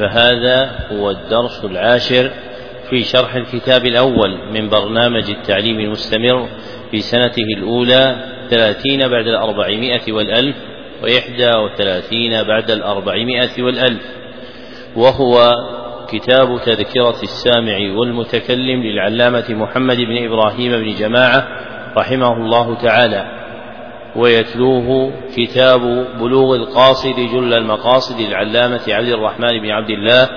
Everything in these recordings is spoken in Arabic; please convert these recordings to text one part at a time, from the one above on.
فهذا هو الدرس العاشر في شرح الكتاب الأول من برنامج التعليم المستمر في سنته الأولى ثلاثين بعد الأربعمائة والألف وإحدى وثلاثين بعد الأربعمائة والألف. وهو كتاب تذكرة السامع والمتكلم للعلامة محمد بن إبراهيم بن جماعة رحمه الله تعالى. ويتلوه كتاب بلوغ القاصد جل المقاصد العلامة عبد الرحمن بن عبد الله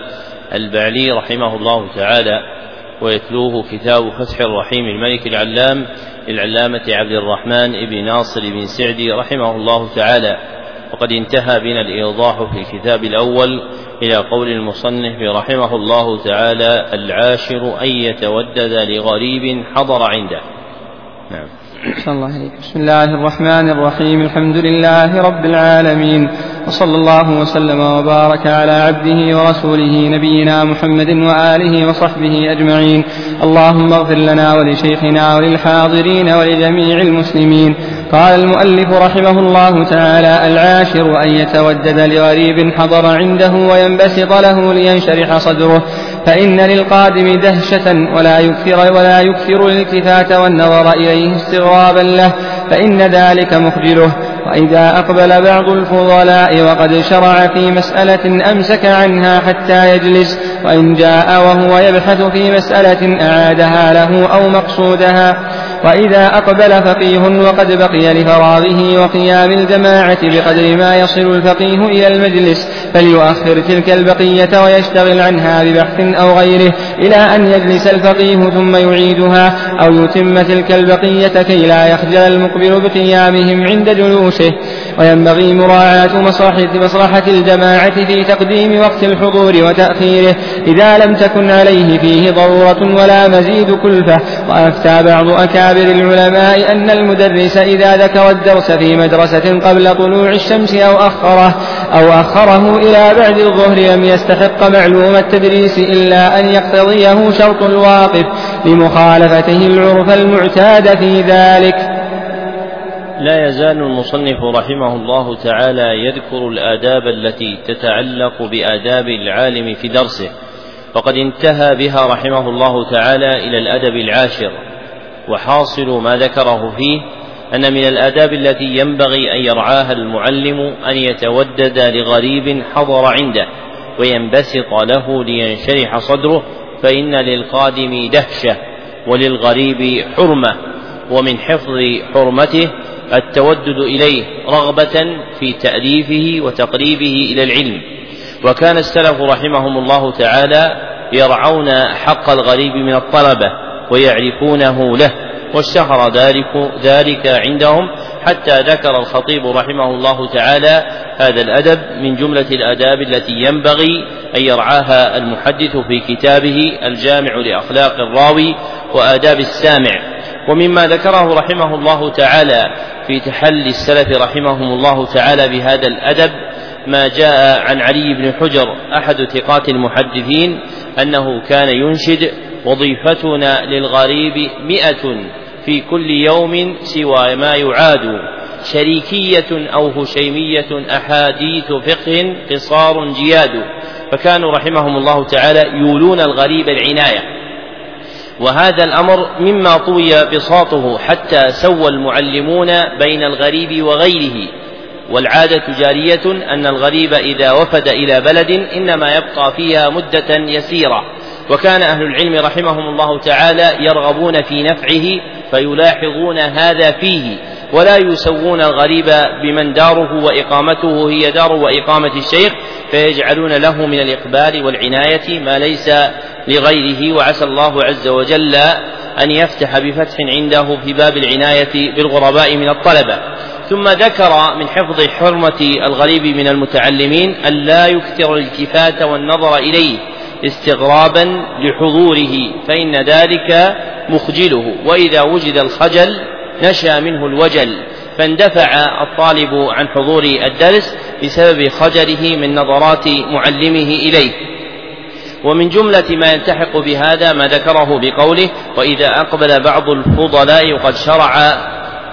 البعلي رحمه الله تعالى ويتلوه كتاب فتح الرحيم الملك العلام للعلامة عبد الرحمن بن ناصر بن سعدي رحمه الله تعالى. وقد انتهى بنا الإيضاح في الكتاب الأول إلى قول المصنف رحمه الله تعالى العاشر أن يتودد لغريب حضر عنده. نعم. الله عليك. بسم الله الرحمن الرحيم. الحمد لله رب العالمين. وصلى الله وسلم وبارك على عبده ورسوله نبينا محمد وآله وصحبه أجمعين. اللهم اغفر لنا ولشيخنا وللحاضرين ولجميع المسلمين. قال المؤلف رحمه الله تعالى العاشر أن يتودد لغريب حضر عنده وينبسط له لينشرح صدره. فإن للقادم دهشة ولا يكثر ولا يكثر الالتفات والنظر إليه استغرابا له فإن ذلك مخجله. وإذا أقبل بعض الفضلاء وقد شرع في مسألة أمسك عنها حتى يجلس وإن جاء وهو يبحث في مسألة أعادها له أو مقصودها. وإذا أقبل فقيه وقد بقي لفراغه وقيام الجماعة بقدر ما يصل الفقيه إلى المجلس. فليؤخر تلك البقية ويشتغل عنها ببحث أو غيره إلى أن يجلس الفقيه ثم يعيدها أو يتم تلك البقية كي لا يخجل المقبل بقيامهم عند جلوسه. وينبغي مراعاة مصلحة, الجماعة في تقديم وقت الحضور وتأخيره. إذا لم تكن عليه فيه ضرورة ولا مزيد كلفة. وأفتى بعض أكابر العلماء أن المدرس إذا ذكر الدرس في مدرسة قبل طلوع الشمس أو أخره أو أخره إلى بعد الظهر لم يستحق معلوم التدريس إلا أن يقتضيه شرط الواقف لمخالفته العرف المعتاد في ذلك. لا يزال المصنف رحمه الله تعالى يذكر الآداب التي تتعلق بآداب العالم في درسه وقد انتهى بها رحمه الله تعالى إلى الأدب العاشر وحاصل ما ذكره فيه أن من الآداب التي ينبغي أن يرعاها المعلم أن يتودد لغريب حضر عنده وينبسط له لينشرح صدره فإن للقادم دهشة وللغريب حرمة ومن حفظ حرمته التودد إليه رغبة في تأليفه وتقريبه إلى العلم. وكان السلف رحمهم الله تعالى يرعون حق الغريب من الطلبة ويعرفونه له. واشتهر ذلك ذلك عندهم حتى ذكر الخطيب رحمه الله تعالى هذا الأدب من جملة الآداب التي ينبغي أن يرعاها المحدث في كتابه الجامع لأخلاق الراوي وآداب السامع. ومما ذكره رحمه الله تعالى في تحلي السلف رحمهم الله تعالى بهذا الأدب ما جاء عن علي بن حجر أحد ثقات المحدثين أنه كان ينشد وظيفتنا للغريب مئة في كل يوم سوى ما يعاد. شريكية أو هشيمية أحاديث فقه قصار جياد. فكانوا رحمهم الله تعالى يولون الغريب العناية. وهذا الأمر مما طوي بساطه حتى سوى المعلمون بين الغريب وغيره. والعادة جارية أن الغريب إذا وفد إلى بلد إنما يبقى فيها مدة يسيرة. وكان أهل العلم رحمهم الله تعالى يرغبون في نفعه فيلاحظون هذا فيه ولا يسوون الغريب بمن داره وإقامته هي دار وإقامة الشيخ فيجعلون له من الإقبال والعناية ما ليس لغيره وعسى الله عز وجل أن يفتح بفتح عنده في باب العناية بالغرباء من الطلبة. ثم ذكر من حفظ حرمة الغريب من المتعلمين أن لا يكثر الالتفات والنظر إليه استغرابا لحضوره فإن ذلك مخجله. وإذا وجد الخجل نشأ منه الوجل فاندفع الطالب عن حضور الدرس بسبب خجله من نظرات معلمه إليه. ومن جملة ما يلتحق بهذا ما ذكره بقوله وإذا أقبل بعض الفضلاء وقد شرع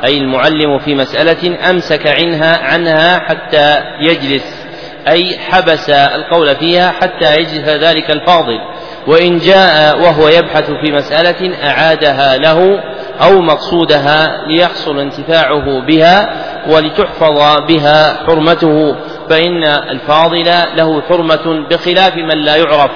أي المعلم في مسألة أمسك عنها عنها حتى يجلس. أي حبس القول فيها حتى يجلس ذلك الفاضل. وإن جاء وهو يبحث في مسألة أعادها له أو مقصودها ليحصل انتفاعه بها ولتحفظ بها حرمته. فإن الفاضل له حرمة بخلاف من لا يعرف.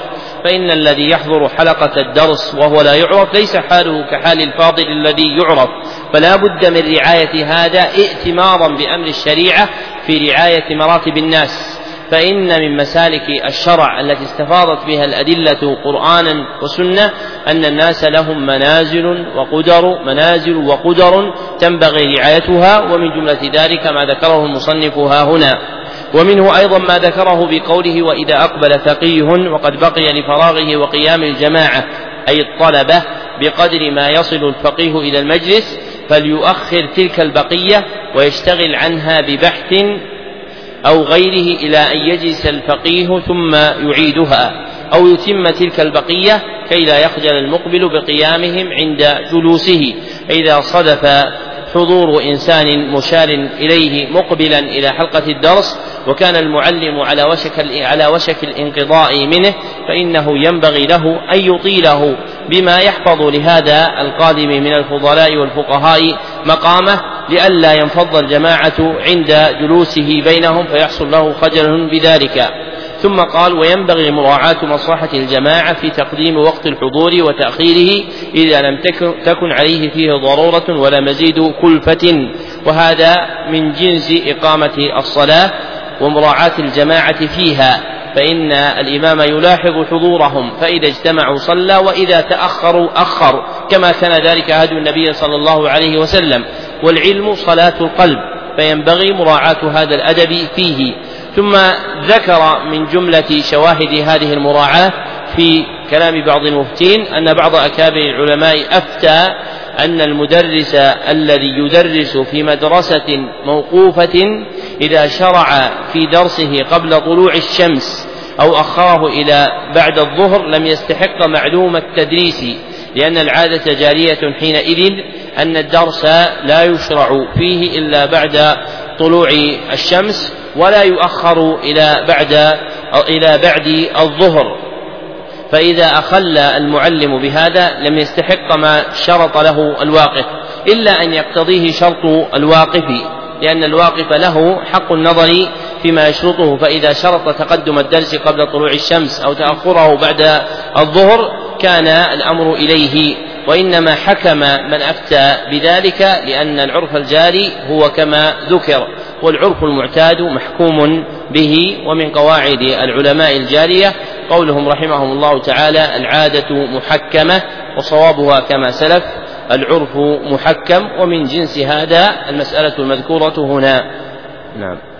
فإن الذي يحضر حلقة الدرس وهو لا يعرف ليس حاله كحال الفاضل الذي يعرف. فلا بد من رعاية هذا ائتمارا بأمر الشريعة في رعاية مراتب الناس. فإن من مسالك الشرع التي استفاضت بها الأدلة قرآنا وسنة أن الناس لهم منازل وقدر منازل وقدر تنبغي رعايتها ومن جملة ذلك ما ذكره المصنف ها هنا. ومنه أيضا ما ذكره بقوله وإذا أقبل فقيه وقد بقي لفراغه وقيام الجماعة أي الطلبة بقدر ما يصل الفقيه إلى المجلس فليؤخر تلك البقية ويشتغل عنها ببحث أو غيره إلى أن يجلس الفقيه ثم يعيدها أو يتم تلك البقية كي لا يخجل المقبل بقيامهم عند جلوسه. فإذا صدف حضور إنسان مشار إليه مقبلا إلى حلقة الدرس وكان المعلم على وشك على وشك الانقضاء منه فإنه ينبغي له أن يطيله بما يحفظ لهذا القادم من الفضلاء والفقهاء مقامه لئلا ينفض الجماعة عند جلوسه بينهم فيحصل له خجل بذلك. ثم قال وينبغي مراعاة مصلحة الجماعة في تقديم وقت الحضور وتأخيره إذا لم تكن عليه فيه ضرورة ولا مزيد كلفة. وهذا من جنس إقامة الصلاة ومراعاة الجماعة فيها. فإن الإمام يلاحظ حضورهم فإذا اجتمعوا صلى وإذا تأخروا أخر كما كان ذلك هدي النبي صلى الله عليه وسلم. والعلم صلاة القلب فينبغي مراعاة هذا الأدب فيه. ثم ذكر من جملة شواهد هذه المراعاة في كلام بعض المفتين أن بعض أكابر العلماء أفتى أن المدرس الذي يدرس في مدرسة موقوفة إذا شرع في درسه قبل طلوع الشمس أو أخره إلى بعد الظهر لم يستحق معلوم التدريس لأن العادة جارية حينئذ أن الدرس لا يشرع فيه إلا بعد طلوع الشمس ولا يؤخر إلى بعد إلى بعد الظهر. فإذا أخل المعلم بهذا لم يستحق ما شرط له الواقف إلا أن يقتضيه شرط الواقف لأن الواقف له حق النظر فيما يشرطه فإذا شرط تقدم الدرس قبل طلوع الشمس أو تأخره بعد الظهر كان الأمر إليه. وإنما حكم من أفتى بذلك لأن العرف الجاري هو كما ذكر. والعرف المعتاد محكوم به ومن قواعد العلماء الجارية. قولهم رحمهم الله تعالى العادة محكمة وصوابها كما سلف العرف محكم ومن جنس هذا المسألة المذكورة هنا. نعم.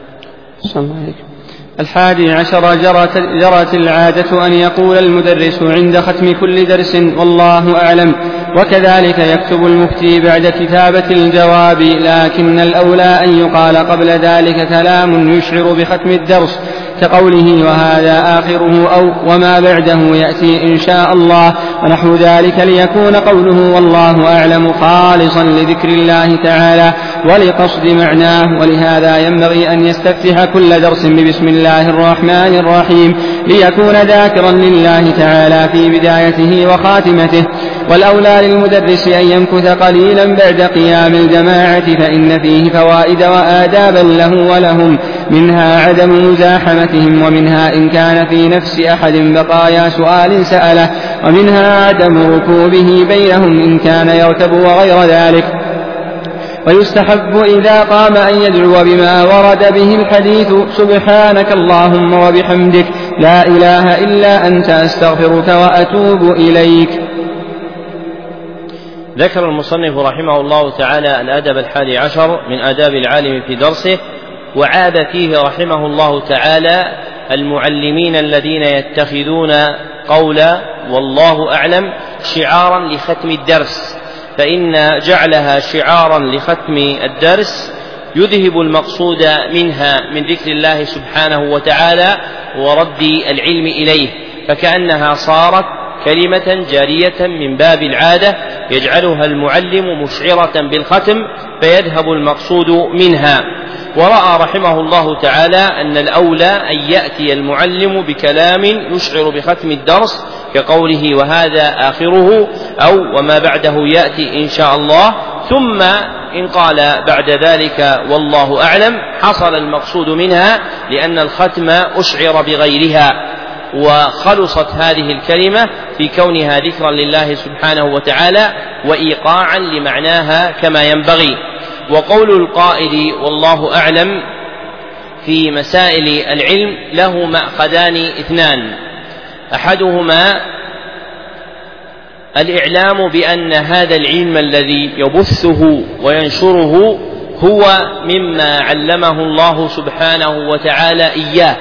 الحادي عشر جرت, جرت العادة أن يقول المدرس عند ختم كل درس والله أعلم. وكذلك يكتب المفتي بعد كتابة الجواب لكن الأولى أن يقال قبل ذلك كلام يشعر بختم الدرس كقوله وهذا آخره أو وما بعده يأتي إن شاء الله. ونحو ذلك ليكون قوله والله أعلم خالصا لذكر الله تعالى. ولقصد معناه ولهذا ينبغي أن يستفتح كل درس ببسم الله الرحمن الرحيم ليكون ذاكرا لله تعالى في بدايته وخاتمته. والأولى للمدرس أن يمكث قليلا بعد قيام الجماعة فإن فيه فوائد وآدابا له ولهم منها عدم مزاحمتهم ومنها إن كان في نفس أحد بقايا سؤال سأله ومنها عدم ركوبه بينهم إن كان يركب وغير ذلك. ويستحب إذا قام أن يدعو بما ورد به الحديث سبحانك اللهم وبحمدك لا إله إلا أنت أستغفرك وأتوب إليك. ذكر المصنف رحمه الله تعالى الأدب الحادي عشر من آداب العالم في درسه وعاد فيه رحمه الله تعالى المعلمين الذين يتخذون قول والله أعلم شعارا لختم الدرس. فإن جعلها شعارا لختم الدرس يذهب المقصود منها من ذكر الله سبحانه وتعالى ورد العلم إليه فكأنها صارت كلمة جارية من باب العادة يجعلها المعلم مشعرة بالختم فيذهب المقصود منها. ورأى رحمه الله تعالى أن الأولى أن يأتي المعلم بكلام يشعر بختم الدرس كقوله وهذا آخره أو وما بعده يأتي إن شاء الله. ثم إن قال بعد ذلك والله أعلم حصل المقصود منها لأن الختم أشعر بغيرها وخلصت هذه الكلمة في كونها ذكرا لله سبحانه وتعالى وإيقاعا لمعناها كما ينبغي. وقول القائل والله أعلم في مسائل العلم له مأخذان اثنان. أحدهما الإعلام بأن هذا العلم الذي يبثه وينشره هو مما علمه الله سبحانه وتعالى إياه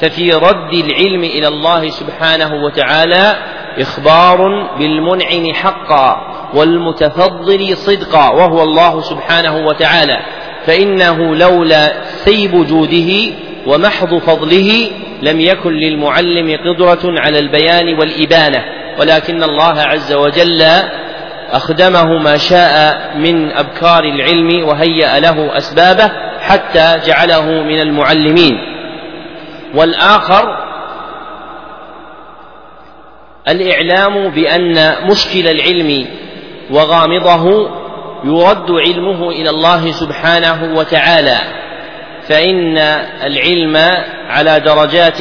ففي رد العلم إلى الله سبحانه وتعالى إخبار بالمنعم حقا والمتفضل صدقا وهو الله سبحانه وتعالى فإنه لولا سيب جوده ومحض فضله لم يكن للمعلم قدرة على البيان والإبانة ولكن الله عز وجل أخدمه ما شاء من أبكار العلم وهيأ له أسبابه حتى جعله من المعلمين. والآخر الإعلام بأن مشكل العلم وغامضه يرد علمه إلى الله سبحانه وتعالى. فإن العلم على درجات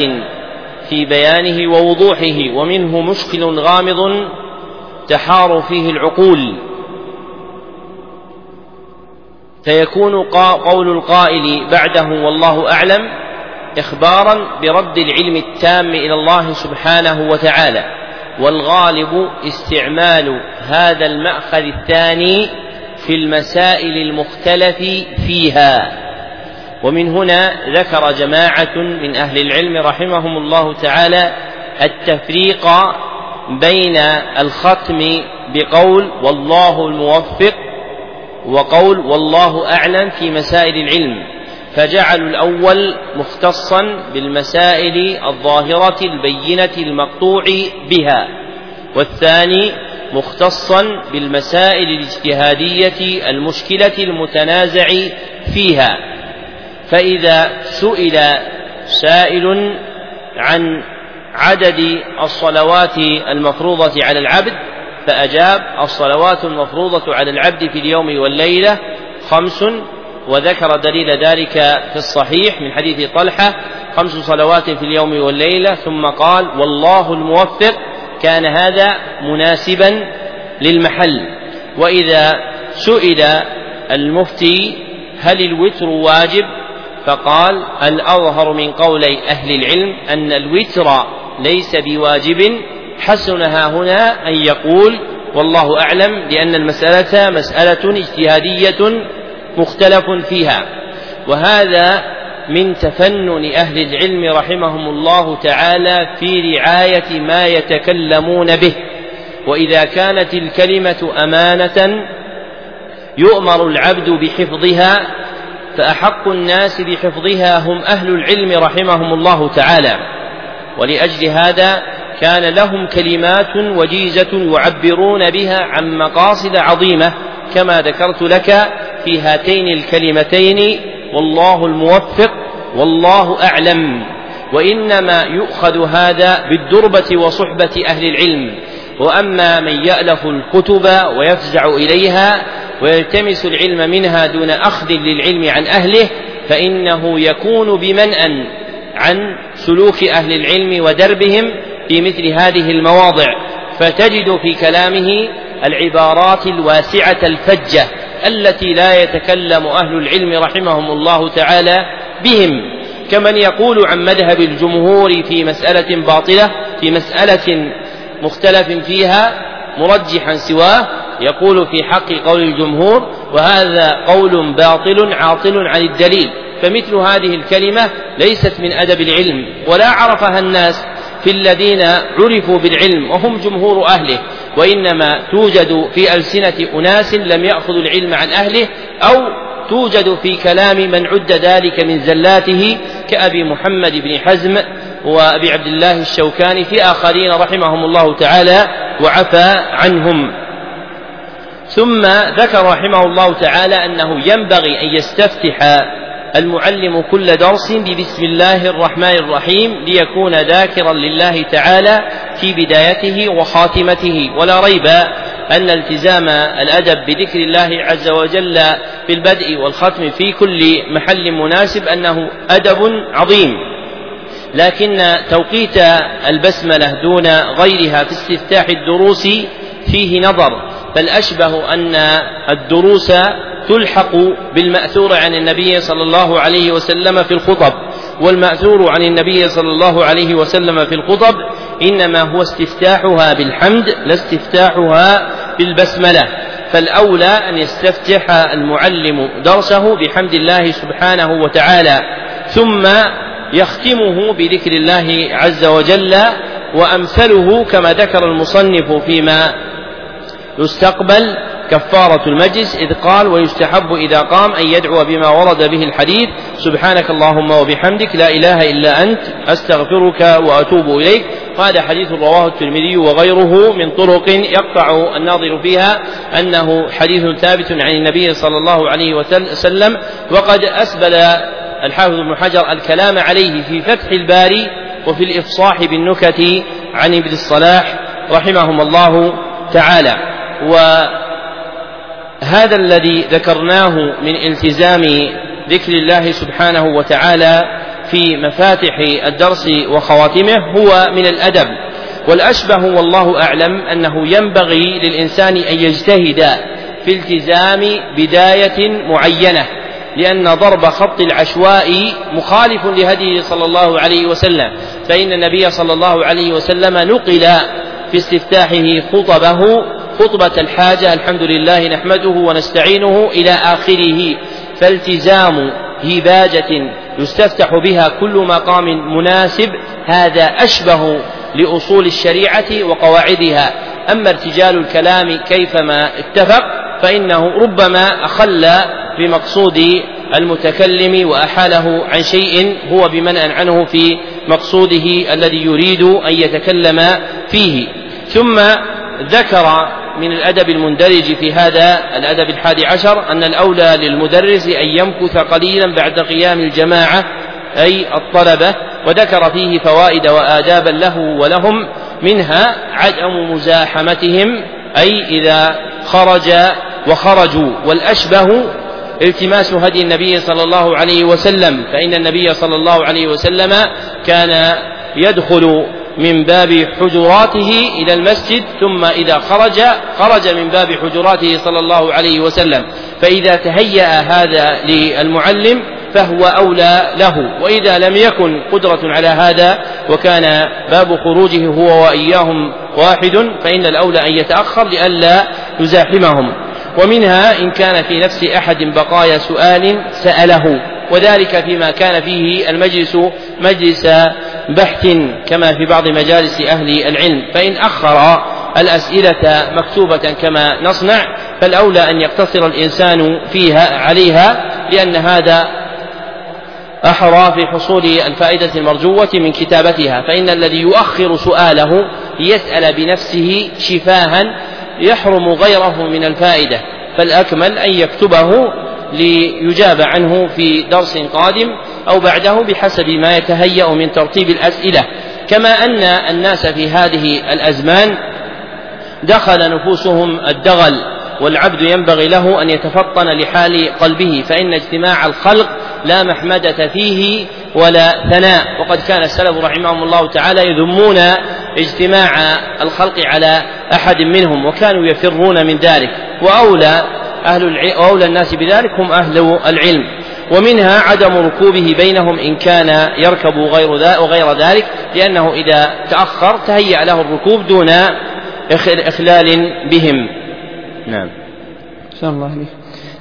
في بيانه ووضوحه ومنه مشكل غامض تحار فيه العقول. فيكون قول القائل بعده والله أعلم إخبارا برد العلم التام إلى الله سبحانه وتعالى. والغالب استعمال هذا المأخذ الثاني في المسائل المختلف فيها. ومن هنا ذكر جماعة من أهل العلم رحمهم الله تعالى التفريق بين الختم بقول والله الموفق وقول والله أعلم في مسائل العلم فجعلوا الأول مختصا بالمسائل الظاهرة البينة المقطوع بها والثاني مختصا بالمسائل الاجتهادية المشكلة المتنازع فيها. فإذا سئل سائل عن عدد الصلوات المفروضة على العبد فأجاب الصلوات المفروضة على العبد في اليوم والليلة خمس وذكر دليل ذلك في الصحيح من حديث طلحة خمس صلوات في اليوم والليلة ثم قال والله الموفق كان هذا مناسبا للمحل. وإذا سئل المفتي هل الوتر واجب؟ فقال الأظهر من قولي أهل العلم أن الوتر ليس بواجب حسنها هنا أن يقول والله أعلم لأن المسألة مسألة اجتهادية مختلف فيها. وهذا من تفنن أهل العلم رحمهم الله تعالى في رعاية ما يتكلمون به. وإذا كانت الكلمة أمانة يؤمر العبد بحفظها فأحق الناس بحفظها هم أهل العلم رحمهم الله تعالى. ولأجل هذا كان لهم كلمات وجيزة يعبرون بها عن مقاصد عظيمة كما ذكرت لك في هاتين الكلمتين والله الموفق والله أعلم. وإنما يؤخذ هذا بالدربة وصحبة أهل العلم. وأما من يألف الكتب ويفزع إليها ويلتمس العلم منها دون أخذ للعلم عن أهله فإنه يكون بمنأ عن سلوك أهل العلم ودربهم في مثل هذه المواضع. فتجد في كلامه العبارات الواسعة الفجة التي لا يتكلم أهل العلم رحمهم الله تعالى بهم. كمن يقول عن مذهب الجمهور في مسألة باطلة في مسألة مختلف فيها مرجحا سواه يقول في حق قول الجمهور وهذا قول باطل عاطل عن الدليل فمثل هذه الكلمة ليست من أدب العلم ولا عرفها الناس في الذين عرفوا بالعلم وهم جمهور أهله وإنما توجد في ألسنة أناس لم يأخذوا العلم عن أهله أو توجد في كلام من عد ذلك من زلاته كأبي محمد بن حزم وأبي عبد الله الشوكاني في آخرين رحمهم الله تعالى وعفى عنهم. ثم ذكر رحمه الله تعالى أنه ينبغي أن يستفتح المعلم كل درس ببسم الله الرحمن الرحيم ليكون ذاكرا لله تعالى في بدايته وخاتمته. ولا ريب أن التزام الأدب بذكر الله عز وجل في البدء والختم في كل محل مناسب أنه أدب عظيم. لكن توقيت البسملة دون غيرها في استفتاح الدروس فيه نظر. بل أشبه أن الدروس تلحق بالمأثور عن النبي صلى الله عليه وسلم في الخطب والمأثور عن النبي صلى الله عليه وسلم في الخطب إنما هو استفتاحها بالحمد لا استفتاحها بالبسملة. فالأولى أن يستفتح المعلم درسه بحمد الله سبحانه وتعالى ثم يختمه بذكر الله عز وجل وأمثله كما ذكر المصنف فيما يستقبل كفارة المجلس إذ قال ويستحب إذا قام أن يدعو بما ورد به الحديث سبحانك اللهم وبحمدك لا إله إلا أنت أستغفرك وأتوب إليك. وهذا حديث رواه الترمذي وغيره من طرق يقطع الناظر فيها أنه حديث ثابت عن النبي صلى الله عليه وسلم. وقد أسبل الحافظ ابن حجر الكلام عليه في فتح الباري وفي الإفصاح بالنكت عن ابن الصلاح رحمهم الله تعالى. وهذا الذي ذكرناه من التزام ذكر الله سبحانه وتعالى في مفاتح الدرس وخواتمه هو من الأدب. والأشبه والله أعلم أنه ينبغي للإنسان أن يجتهد في التزام بداية معينة لأن ضرب خط العشواء مخالف لهديه صلى الله عليه وسلم فإن النبي صلى الله عليه وسلم نقل في استفتاحه خطبه خطبة الحاجة الحمد لله نحمده ونستعينه إلى آخره. فالتزام هباجة يستفتح بها كل مقام مناسب هذا أشبه لأصول الشريعة وقواعدها. أما ارتجال الكلام كيفما اتفق فإنه ربما أخل بمقصود المتكلم وأحاله عن شيء هو بمنأ عنه في مقصوده الذي يريد أن يتكلم فيه. ثم ذكر من الأدب المندرج في هذا الأدب الحادي عشر أن الأولى للمدرس أن يمكث قليلا بعد قيام الجماعة أي الطلبة وذكر فيه فوائد وآدابا له ولهم منها عدم مزاحمتهم أي إذا خرج وخرجوا والأشبه التماس هدي النبي صلى الله عليه وسلم فإن النبي صلى الله عليه وسلم كان يدخل من باب حجراته إلى المسجد ثم إذا خرج خرج من باب حجراته صلى الله عليه وسلم. فإذا تهيأ هذا للمعلم فهو أولى له. وإذا لم يكن قدرة على هذا وكان باب خروجه هو وإياهم واحد فإن الأولى أن يتأخر لئلا يزاحمهم. ومنها إن كان في نفس أحد بقايا سؤال سأله. وذلك فيما كان فيه المجلس مجلس بحث كما في بعض مجالس أهل العلم. فإن أخر الأسئلة مكتوبة كما نصنع فالأولى أن يقتصر الإنسان فيها عليها لأن هذا أحرى في حصول الفائدة المرجوة من كتابتها. فإن الذي يؤخر سؤاله ليسأل بنفسه شفاها يحرم غيره من الفائدة. فالأكمل أن يكتبه ليجاب عنه في درس قادم أو بعده بحسب ما يتهيأ من ترتيب الأسئلة. كما أن الناس في هذه الأزمان دخل نفوسهم الدغل والعبد ينبغي له أن يتفطن لحال قلبه فإن اجتماع الخلق لا محمدة فيه ولا ثناء. وقد كان السلف رحمهم الله تعالى يذمون اجتماع الخلق على أحد منهم وكانوا يفرون من ذلك. وأولى أهل العلم وأولى الناس بذلك هم أهل العلم. ومنها عدم ركوبه بينهم إن كان يركب غير وغير ذلك لأنه إذا تأخر تهيأ له الركوب دون إخلال بهم. نعم. الله عليك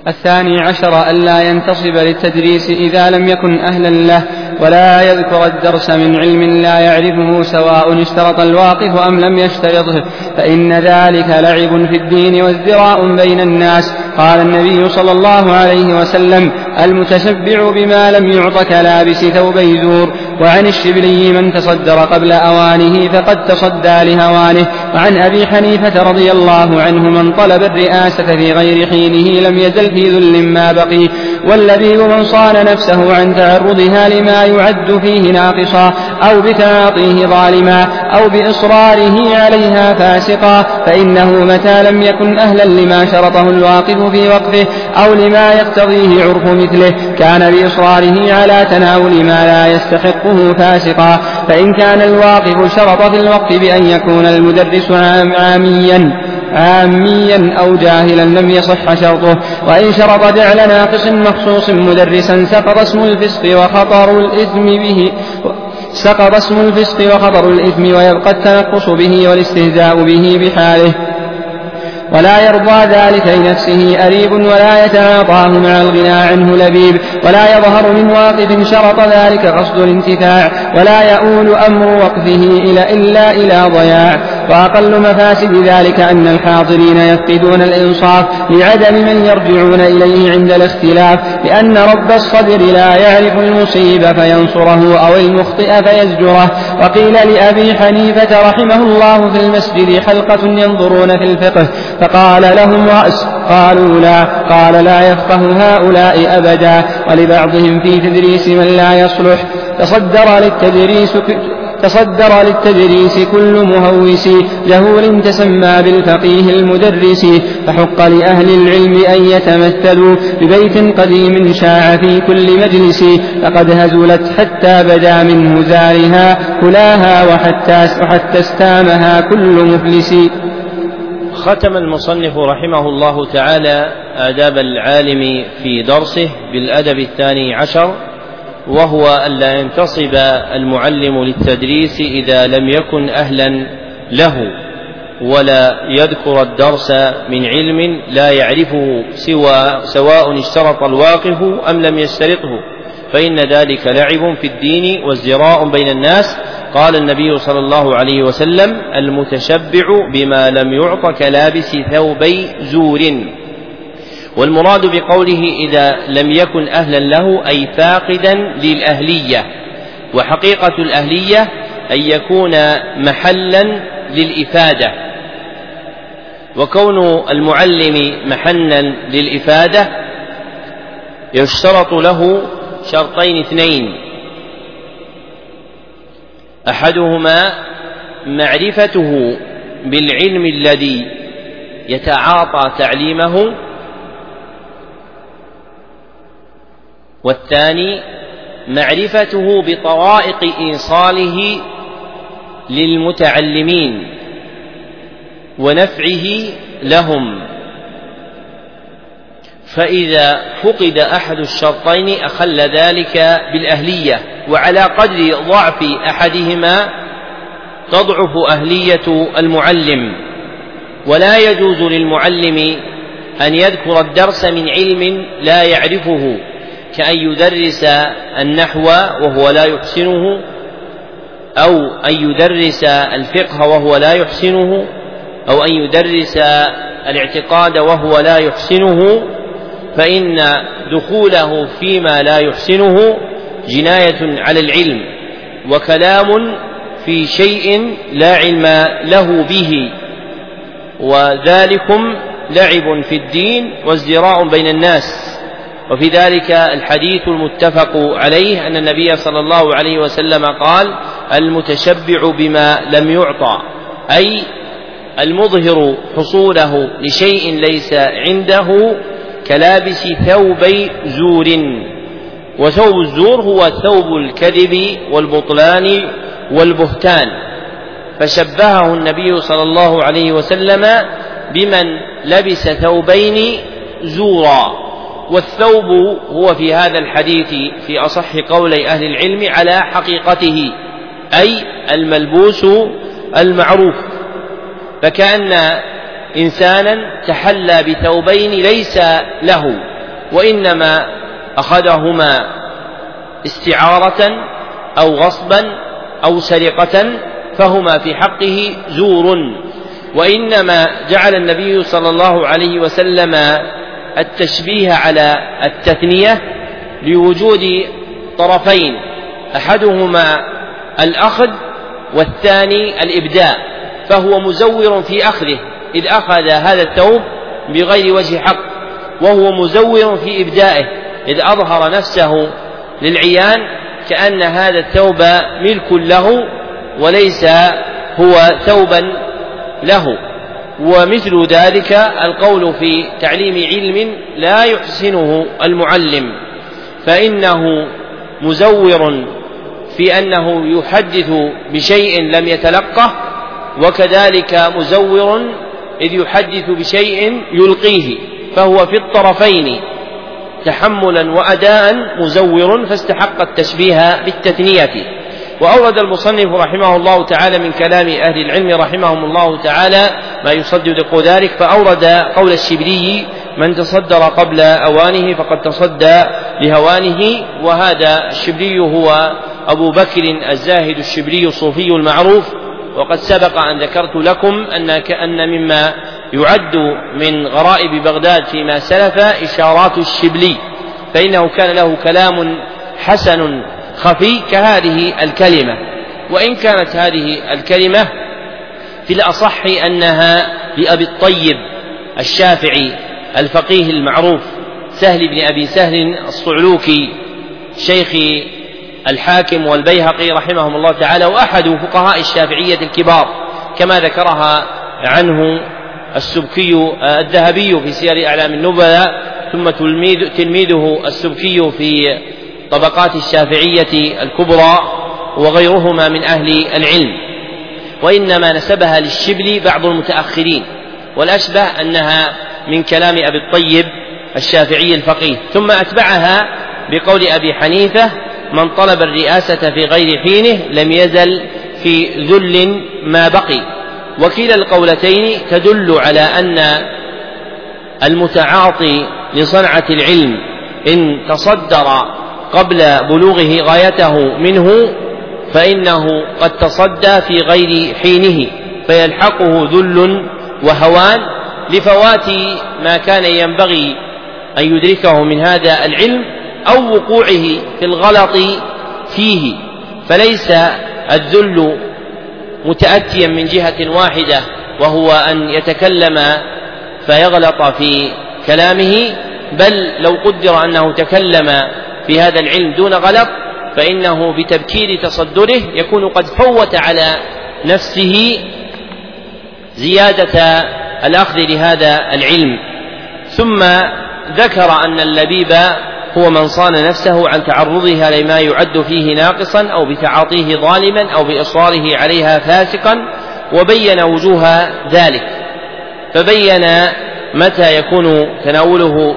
الثاني عشر ألا ينتصب للتدريس إذا لم يكن أهلا له ولا يذكر الدرس من علم لا يعرفه سواء اشترط الواقف أم لم يشترطه. فإن ذلك لعب في الدين وازدراء بين الناس. قال النبي صلى الله عليه وسلم المتشبع بما لم يعط كلابس ثوبي زور. وعن الشبلي من تصدر قبل أوانه فقد تصدى لهوانه. وعن أبي حنيفة رضي الله عنه من طلب الرئاسة في غير حينه لم يزل في ذل ما بقي واللبيب من صان نفسه عن تعرضها لما يعد فيه ناقصا أو بتعاطيه ظالما أو بإصراره عليها فاسقا فإنه متى لم يكن أهلا لما شرطه الواقف في وقفه أو لما يقتضيه عرف مثله كان بإصراره على تناول ما لا يستحقه فاسقا فإن كان الواقف شرط في الوقف بأن يكون المدرس عاميا. عاميا أو جاهلا لم يصح شرطه. وإن شرط جعل ناقص مخصوص مدرسا سقط اسم الفسق وخطر الإثم به. سقط اسم الفسق وخطر الإثم ويبقى التنقص به والاستهزاء به بحاله. ولا يرضى ذلك لنفسه أريب ولا يتعاطاه مع الغنى عنه لبيب. ولا يظهر من واقف شرط ذلك قصد الانتفاع. ولا يؤول أمر وقفه إلى إلا إلى ضياع. وأقل مفاسد ذلك أن الحاضرين يفقدون الإنصاف لعدم من يرجعون إليه عند الاختلاف لأن رب الصدر لا يعرف المصيب فينصره أو المخطئ فيزجره. وقيل لأبي حنيفة رحمه الله في المسجد حلقة ينظرون في الفقه فقال لهم رأس قالوا لا قال لا يفقه هؤلاء أبدا ولبعضهم في تدريس من لا يصلح. تصدر للتدريس تصدر للتدريس كل مهوس جهول تسمى بالفقيه المدرس فحق لأهل العلم أن يتمثلوا ببيت قديم شاع في كل مجلس فقد هزلت حتى بدا من هزارها كلاها وحتى, وحتى استامها كل مفلس. ختم المصنف رحمه الله تعالى آداب العالم في درسه بالأدب الثاني عشر وهو ألا ينتصب المعلم للتدريس إذا لم يكن أهلا له ولا يذكر الدرس من علم لا يعرفه سوى سواء اشترط الواقف أم لم يشترطه. فإن ذلك لعب في الدين وازدراء بين الناس. قال النبي صلى الله عليه وسلم المتشبع بما لم يعط كلابس ثوبي زور. والمراد بقوله إذا لم يكن أهلا له أي فاقدا للأهلية. وحقيقة الأهلية أن يكون محلا للإفادة. وكون المعلم محلا للإفادة يشترط له شرطين اثنين. أحدهما معرفته بالعلم الذي يتعاطى تعليمه والثاني معرفته بطرائق إيصاله للمتعلمين ونفعه لهم. فإذا فقد أحد الشرطين أخل ذلك بالأهلية وعلى قدر ضعف أحدهما تضعف أهلية المعلم. ولا يجوز للمعلم أن يذكر الدرس من علم لا يعرفه. كأن يدرس النحو وهو لا يحسنه أو أن يدرس الفقه وهو لا يحسنه أو أن يدرس الاعتقاد وهو لا يحسنه فإن دخوله فيما لا يحسنه جناية على العلم وكلام في شيء لا علم له به وذلكم لعب في الدين وازدراء بين الناس. وفي ذلك الحديث المتفق عليه أن النبي صلى الله عليه وسلم قال المتشبع بما لم يعطى أي المظهر حصوله لشيء ليس عنده كلابس ثوبي زور وثوب الزور هو ثوب الكذب والبطلان والبهتان. فشبهه النبي صلى الله عليه وسلم بمن لبس ثوبين زورا. والثوب هو في هذا الحديث في أصح قولي أهل العلم على حقيقته أي الملبوس المعروف. فكأن إنسانا تحلى بثوبين ليس له وإنما أخذهما استعارة أو غصبا أو سرقة فهما في حقه زور. وإنما جعل النبي صلى الله عليه وسلم التشبيه على التثنية لوجود طرفين أحدهما الأخذ والثاني الإبداء فهو مزور في أخذه إذ أخذ هذا الثوب بغير وجه حق وهو مزور في إبدائه إذ أظهر نفسه للعيان كأن هذا الثوب ملك له وليس هو ثوبا له. ومثل ذلك القول في تعليم علم لا يحسنه المعلم فإنه مزور في أنه يحدث بشيء لم يتلقه وكذلك مزور إذ يحدث بشيء يلقيه فهو في الطرفين تحملا وأداء مزور فاستحق التشبيه بالتثنية. وأورد المصنف رحمه الله تعالى من كلام أهل العلم رحمهم الله تعالى ما يصدق ذلك فأورد قول الشبلي من تصدر قبل أوانه فقد تصدى لهوانه وهذا الشبلي هو أبو بكر الزاهد الشبلي الصوفي المعروف وقد سبق أن ذكرت لكم أن كأن مما يعد من غرائب بغداد فيما سلف إشارات الشبلي فإنه كان له كلام حسن خفي كهذه الكلمة. وإن كانت هذه الكلمة في الأصح أنها لأبي الطيب الشافعي الفقيه المعروف سهل بن أبي سهل الصعلوكي شيخ الحاكم والبيهقي رحمهم الله تعالى وأحد فقهاء الشافعية الكبار كما ذكرها عنه السبكي الذهبي في سير أعلام النبلاء ثم تلميذ تلميذه السبكي في طبقات الشافعية الكبرى وغيرهما من أهل العلم وإنما نسبها للشبل بعض المتأخرين والأشبه أنها من كلام أبي الطيب الشافعي الفقيه ثم أتبعها بقول أبي حنيفة من طلب الرئاسة في غير حينه لم يزل في ذل ما بقي وكلا القولتين تدل على أن المتعاطي لصنعة العلم إن تصدر قبل بلوغه غايته منه فإنه قد تصدى في غير حينه فيلحقه ذل وهوان لفوات ما كان ينبغي أن يدركه من هذا العلم أو وقوعه في الغلط فيه. فليس الذل متأتيا من جهة واحدة وهو أن يتكلم فيغلط في كلامه بل لو قدر أنه تكلم في هذا العلم دون غلط فإنه بتبكير تصدره يكون قد فوت على نفسه زيادة الأخذ لهذا العلم. ثم ذكر أن اللبيب هو من صان نفسه عن تعرضها لما يعد فيه ناقصا أو بتعاطيه ظالما أو بإصراره عليها فاسقا وبين وجوه ذلك. فبين متى يكون تناوله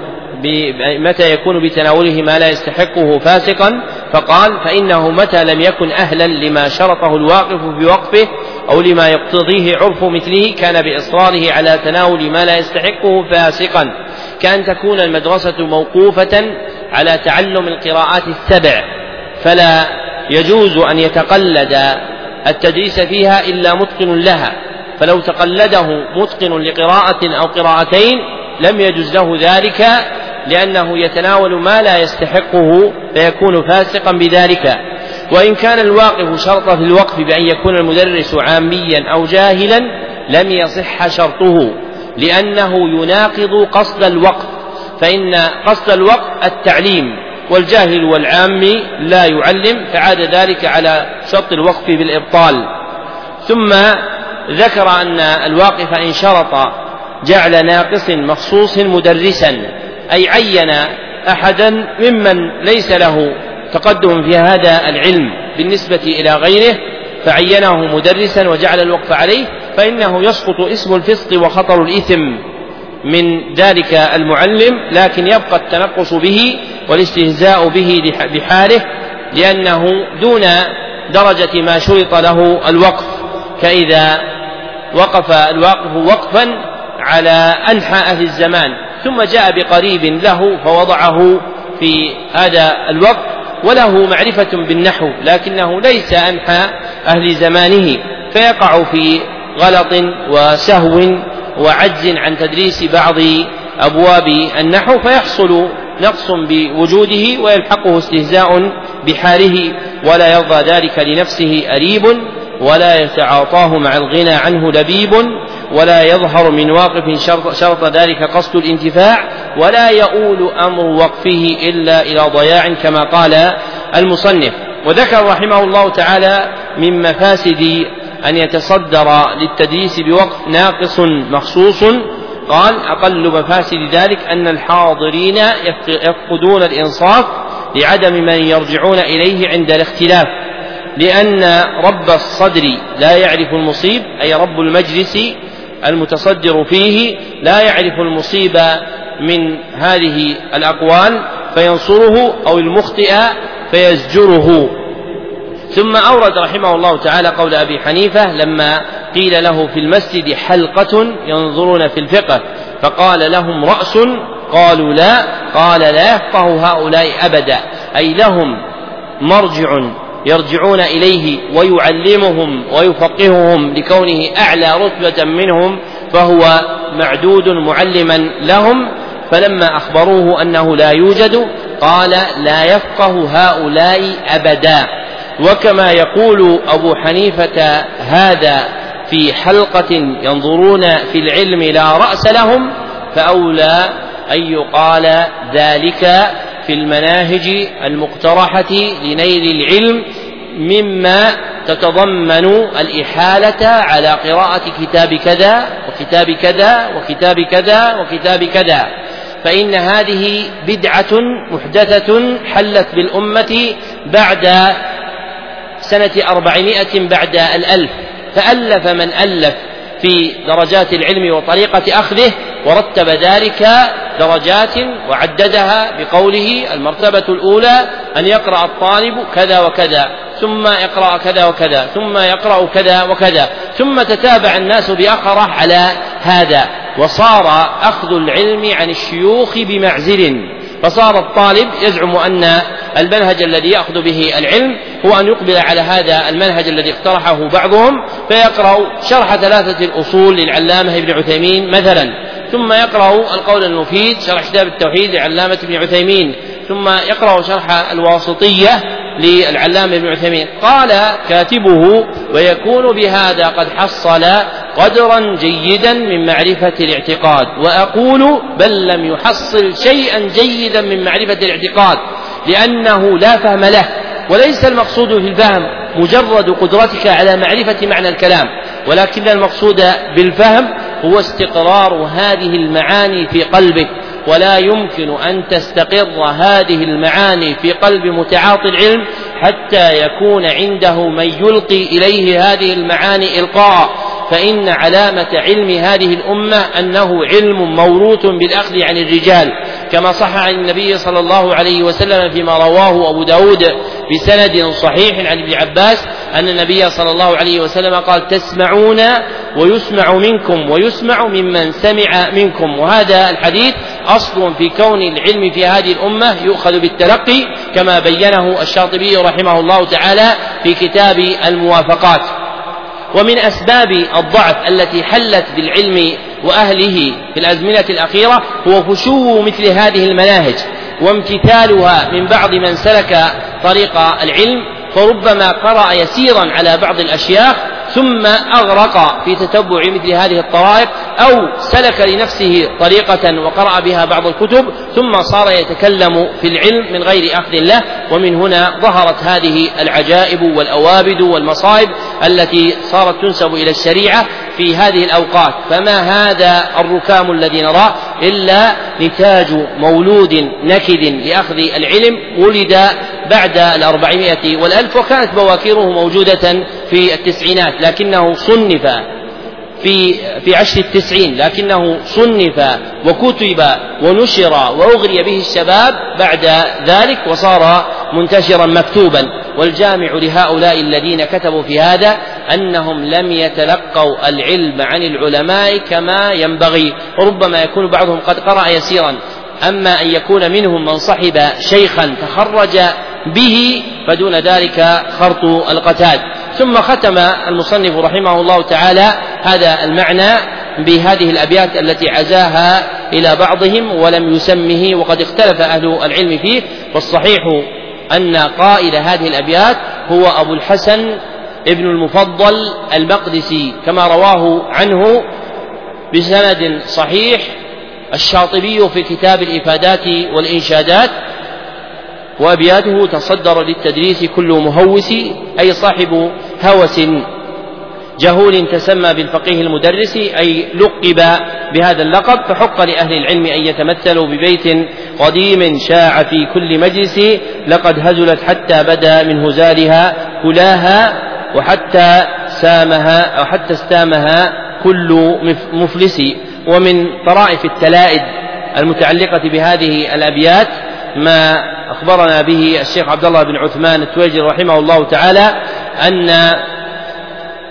متى يكون بتناوله ما لا يستحقه فاسقا فقال فإنه متى لم يكن أهلا لما شرطه الواقف بوقفه أو لما يقتضيه عرف مثله كان بإصراره على تناول ما لا يستحقه فاسقا. كأن تكون المدرسة موقوفة على تعلم القراءات السبع فلا يجوز أن يتقلد التدريس فيها إلا متقن لها. فلو تقلده متقن لقراءة أو قراءتين لم يجوز له ذلك لأنه يتناول ما لا يستحقه فيكون فاسقا بذلك. وإن كان الواقف شرط في الوقف بأن يكون المدرس عاميا أو جاهلا لم يصح شرطه لأنه يناقض قصد الوقف. فإن قصد الوقف التعليم والجاهل والعام لا يعلم فعاد ذلك على شرط الوقف بالإبطال. ثم ذكر أن الواقف إن شرط جعل ناقص مخصوص مدرسا. أي عين أحدا ممن ليس له تقدم في هذا العلم بالنسبة إلى غيره فعينه مدرسا وجعل الوقف عليه فإنه يسقط اسم الفسق وخطر الإثم من ذلك المعلم لكن يبقى التنقص به والاستهزاء به بحاله لأنه دون درجة ما شرط له الوقف. كإذا وقف الواقف وقفا على أهل الزمان ثم جاء بقريب له فوضعه في هذا الوقت وله معرفة بالنحو لكنه ليس أنحى أهل زمانه فيقع في غلط وسهو وعجز عن تدريس بعض أبواب النحو فيحصل نقص بوجوده ويلحقه استهزاء بحاله ولا يرضى ذلك لنفسه أريب. ولا يتعاطاه مع الغنى عنه لبيب ولا يظهر من واقف شرط, شرط ذلك قصد الانتفاع ولا يؤول أمر وقفه إلا إلى ضياع كما قال المصنف. وذكر رحمه الله تعالى من مفاسد أن يتصدر للتدريس بوقف ناقص مخصوص. قال أقل مفاسد ذلك أن الحاضرين يفقدون الإنصاف لعدم من يرجعون إليه عند الاختلاف. لأن رب الصدر لا يعرف المصيب أي رب المجلس المتصدر فيه لا يعرف المصيب من هذه الأقوال فينصره أو المخطئ فيزجره. ثم أورد رحمه الله تعالى قول أبي حنيفة لما قيل له في المسجد حلقة ينظرون في الفقه فقال لهم رأس؟ قالوا لا. قال لا يفقه هؤلاء أبدا أي لهم مرجع. يرجعون إليه ويعلمهم ويفقههم لكونه أعلى رتبة منهم فهو معدود معلما لهم فلما أخبروه أنه لا يوجد قال لا يفقه هؤلاء أبدا وكما يقول أبو حنيفة هذا في حلقة ينظرون في العلم لا رأس لهم فأولى أن يقال ذلك في المناهج المقترحة لنيل العلم مما تتضمن الإحالة على قراءة كتاب كذا وكتاب كذا وكتاب كذا وكتاب كذا. فإن هذه بدعة محدثة حلت بالأمة بعد سنة أربعمائة بعد الألف. فألف من ألف في درجات العلم وطريقة أخذه ورتب ذلك درجات وعددها بقوله المرتبة الأولى أن يقرأ الطالب كذا وكذا ثم يقرأ كذا وكذا ثم يقرأ كذا وكذا ثم تتابع الناس بأخره على هذا. وصار أخذ العلم عن الشيوخ بمعزل. فصار الطالب يزعم أن المنهج الذي يأخذ به العلم هو أن يقبل على هذا المنهج الذي اقترحه بعضهم فيقرأ شرح ثلاثة الأصول للعلامة ابن عثيمين مثلا. ثم يقرأ القول المفيد شرح كتاب التوحيد لعلامة ابن عثيمين ثم يقرأ شرح الواسطية للعلامة ابن عثيمين. قال كاتبه ويكون بهذا قد حصل قدرا جيدا من معرفة الاعتقاد وأقول بل لم يحصل شيئا جيدا من معرفة الاعتقاد لأنه لا فهم له وليس المقصود في الفهم مجرد قدرتك على معرفة معنى الكلام ولكن المقصود بالفهم هو استقرار هذه المعاني في قلبك ولا يمكن أن تستقر هذه المعاني في قلب متعاطي العلم حتى يكون عنده من يلقي إليه هذه المعاني إلقاء. فإن علامة علم هذه الأمة أنه علم موروث بالأخذ عن الرجال كما صح عن النبي صلى الله عليه وسلم فيما رواه أبو داود بسند صحيح عن ابن عباس أن النبي صلى الله عليه وسلم قال تسمعون ويسمع منكم ويسمع ممن سمع منكم. وهذا الحديث أصل في كون العلم في هذه الأمة يؤخذ بالتلقي كما بينه الشاطبي رحمه الله تعالى في كتاب الموافقات. ومن أسباب الضعف التي حلت بالعلم وأهله في الأزمنة الأخيرة هو فشو مثل هذه المناهج وامتثالها من بعض من سلك طريق العلم فربما قرأ يسيرا على بعض الأشياخ ثم أغرق في تتبع مثل هذه الطرائق أو سلك لنفسه طريقة وقرأ بها بعض الكتب ثم صار يتكلم في العلم من غير أخذ له ومن هنا ظهرت هذه العجائب والأوابد والمصائب التي صارت تنسب إلى الشريعة في هذه الأوقات. فما هذا الركام الذي نراه إلا نتاج مولود نكد لأخذ العلم ولد بعد الأربعمائة والألف وكانت بواكيره موجودة في التسعينات لكنه صنف في في عشر التسعين لكنه صنف وكتب ونشر وأغري به الشباب بعد ذلك وصار منتشرا مكتوبا. والجامع لهؤلاء الذين كتبوا في هذا أنهم لم يتلقوا العلم عن العلماء كما ينبغي. وربما يكون بعضهم قد قرأ يسيرا. أما أن يكون منهم من صحب شيخا تخرج به فدون ذلك خرط القتاد ثم ختم المصنف رحمه الله تعالى هذا المعنى بهذه الأبيات التي عزاها إلى بعضهم ولم يسمه وقد اختلف أهل العلم فيه. والصحيح أن قائل هذه الأبيات هو أبو الحسن ابن المفضل المقدسي كما رواه عنه بسند صحيح الشاطبي في كتاب الإفادات والإنشادات وأبياته تصدر للتدريس كل مهوس أي صاحب هوس جهول تسمى بالفقيه المدرس أي لقب بهذا اللقب فحق لأهل العلم أن يتمثلوا ببيت قديم شاع في كل مجلس لقد هزلت حتى بدا من هزالها كلاها وحتى سامها أو حتى استامها كل مفلس ومن طرائف التلائد المتعلقة بهذه الأبيات ما أخبرنا به الشيخ عبد الله بن عثمان التويجري رحمه الله تعالى أن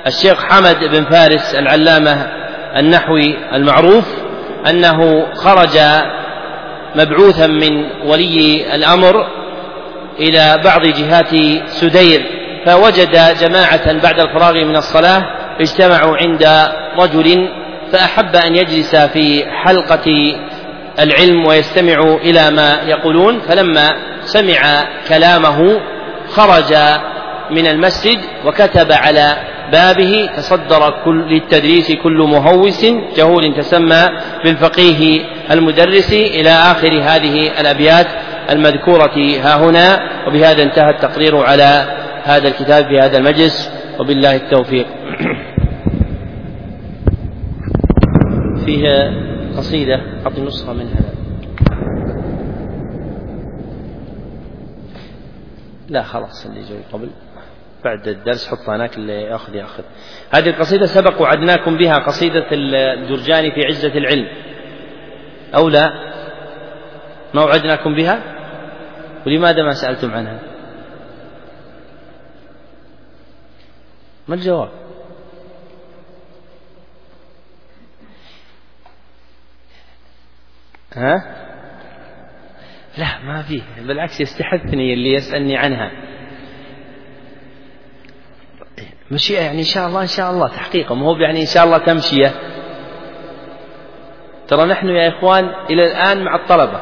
الشيخ حمد بن فارس العلامة النحوي المعروف أنه خرج مبعوثا من ولي الأمر إلى بعض جهات سدير فوجد جماعة بعد الفراغ من الصلاة اجتمعوا عند رجل فأحب أن يجلس في حلقة العلم ويستمع إلى ما يقولون فلما سمع كلامه خرج من المسجد وكتب على بابه تصدر كل للتدريس كل مهوس جهول تسمى بالفقيه المدرس إلى آخر هذه الأبيات المذكورة ها هنا وبهذا انتهى التقرير على هذا الكتاب في هذا المجلس وبالله التوفيق. فيها قصيدة أعطي نسخة منها. لا خلاص اللي جاي قبل. بعد الدرس حطها هناك اللي ياخذ ياخذ. هذه القصيدة سبق وعدناكم بها قصيدة الدرجاني في عزة العلم. أو لا؟ ما وعدناكم بها؟ ولماذا ما سألتم عنها؟ ما الجواب؟ ها؟ لا ما فيه بالعكس يستحثني اللي يسألني عنها. مشيئة يعني إن شاء الله إن شاء الله تحقيقا. ما هو يعني إن شاء الله تمشية ترى نحن يا إخوان إلى الآن مع الطلبة.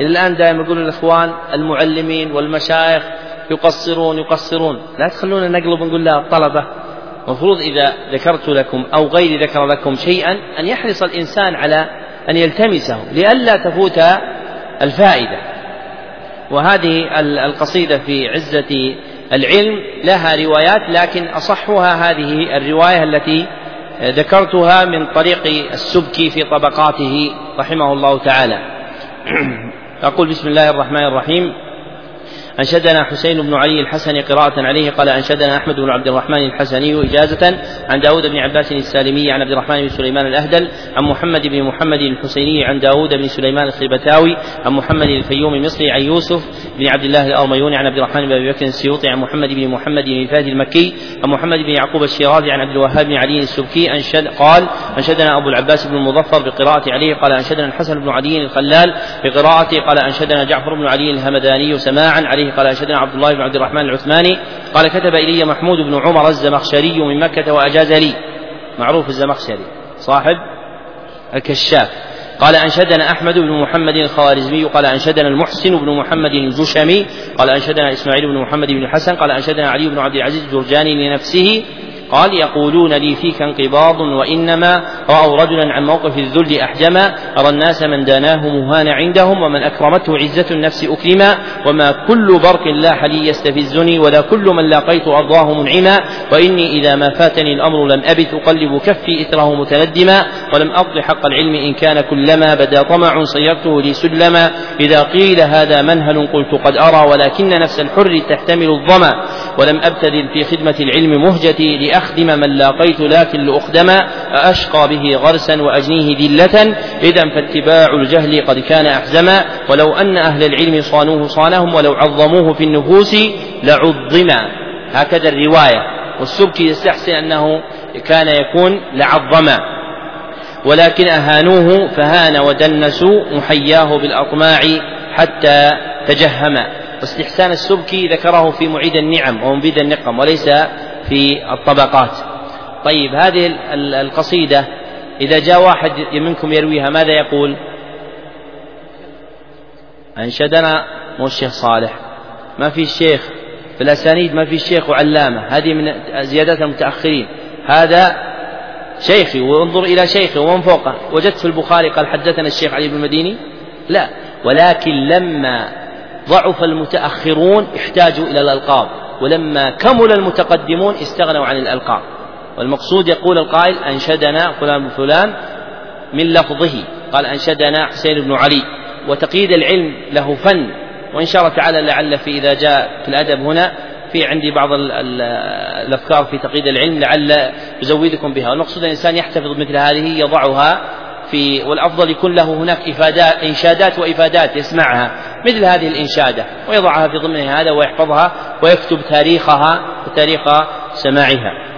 إلى الآن دائما يقول الإخوان المعلمين والمشايخ يقصرون يقصرون. لا تخلونا نقلب ونقول لا الطلبة المفروض إذا ذكرت لكم أو غيري ذكر لكم شيئا أن يحرص الإنسان على أن يلتمسه لئلا تفوت الفائدة. وهذه القصيدة في عزة العلم لها روايات لكن أصحها هذه الرواية التي ذكرتها من طريق السبكي في طبقاته رحمه الله تعالى. أقول بسم الله الرحمن الرحيم. أنشدنا حسين بن علي الحسني قراءة عليه قال أنشدنا أحمد بن عبد الرحمن الحسني إجازة عن داود بن عباس السالمي عن عبد الرحمن بن سليمان الأهدل عن محمد بن محمد الحسيني عن داود بن سليمان الخيبتاوي عن محمد الفيوم المصري عن يوسف بن عبد الله الأرميوني عن عبد الرحمن بن أبي بكر السيوطي عن محمد بن محمد بن فهد المكي عن محمد بن يعقوب الشيرازي عن عبد الوهاب بن علي السبكي أنشد قال أنشدنا أبو العباس بن المظفر بقراءة عليه قال أنشدنا الحسن بن علي الخلال بقراءته قال أنشدنا جعفر بن علي الهمداني سماعا عليه قال أنشدنا عبد الله بن عبد الرحمن العثماني قال كتب إلي محمود بن عمر الزمخشري من مكة وأجاز لي. معروف الزمخشري. صاحب الكشاف. قال أنشدنا أحمد بن محمد الخوارزمي قال أنشدنا المحسن بن محمد الجشمي قال أنشدنا إسماعيل بن محمد بن الحسن قال أنشدنا علي بن عبد العزيز الجرجاني لنفسه قال يقولون لي فيك انقباض وإنما رأوا رجلا عن موقف الذل أحجما أرى الناس من داناه مهان عندهم ومن أكرمته عزة النفس أكرما وما كل برق لاح لي يستفزني ولا كل من لاقيت أرضاه منعما وإني إذا ما فاتني الأمر لم أبت أقلب كفي إثره متندما ولم أقض حق العلم إن كان كلما بدا طمع صيرته لي سلما. إذا قيل هذا منهل قلت قد أرى ولكن نفس الحر تحتمل الظما ولم أبتذل في خدمة العلم مهجتي لأخدم من لاقيت لكن لأخدم أشقى به غرسا وأجنيه ذلة. إذا فاتباع الجهل قد كان أحزما. ولو أن أهل العلم صانوه صانهم ولو عظموه في النفوس لعظما. هكذا الرواية. والسبكي يستحسن أنه كان يكون لعظما. ولكن أهانوه فهان ودنسوا محياه بالأطماع حتى تجهما واستحسان السبكي ذكره في معيد النعم ومبيد النقم وليس في الطبقات. طيب هذه القصيدة إذا جاء واحد منكم يرويها ماذا يقول؟ أنشدنا مو الشيخ صالح. ما في الشيخ في الأسانيد ما في الشيخ وعلامة. هذه من زيادات المتأخرين. هذا شيخي وانظر إلى شيخي ومن فوقه. وجدت في البخاري قال حدثنا الشيخ علي بن المديني؟ لا. ولكن لما ضعف المتأخرون احتاجوا إلى الألقاب. ولما كمل المتقدمون استغنوا عن الألقاب. والمقصود يقول القائل أنشدنا فلان بن فلان من لفظه. قال أنشدنا حسين بن علي. وتقييد العلم له فن. وإن شاء الله تعالى لعل في إذا جاء في الأدب هنا في عندي بعض الأفكار في تقييد العلم لعل أزودكم بها. والمقصود الإنسان يحتفظ مثل هذه يضعها في والأفضل يكون له هناك إفادات إنشادات وإفادات يسمعها مثل هذه الإنشادة ويضعها في ضمن هذا ويحفظها ويكتب تاريخها وتاريخ سماعها.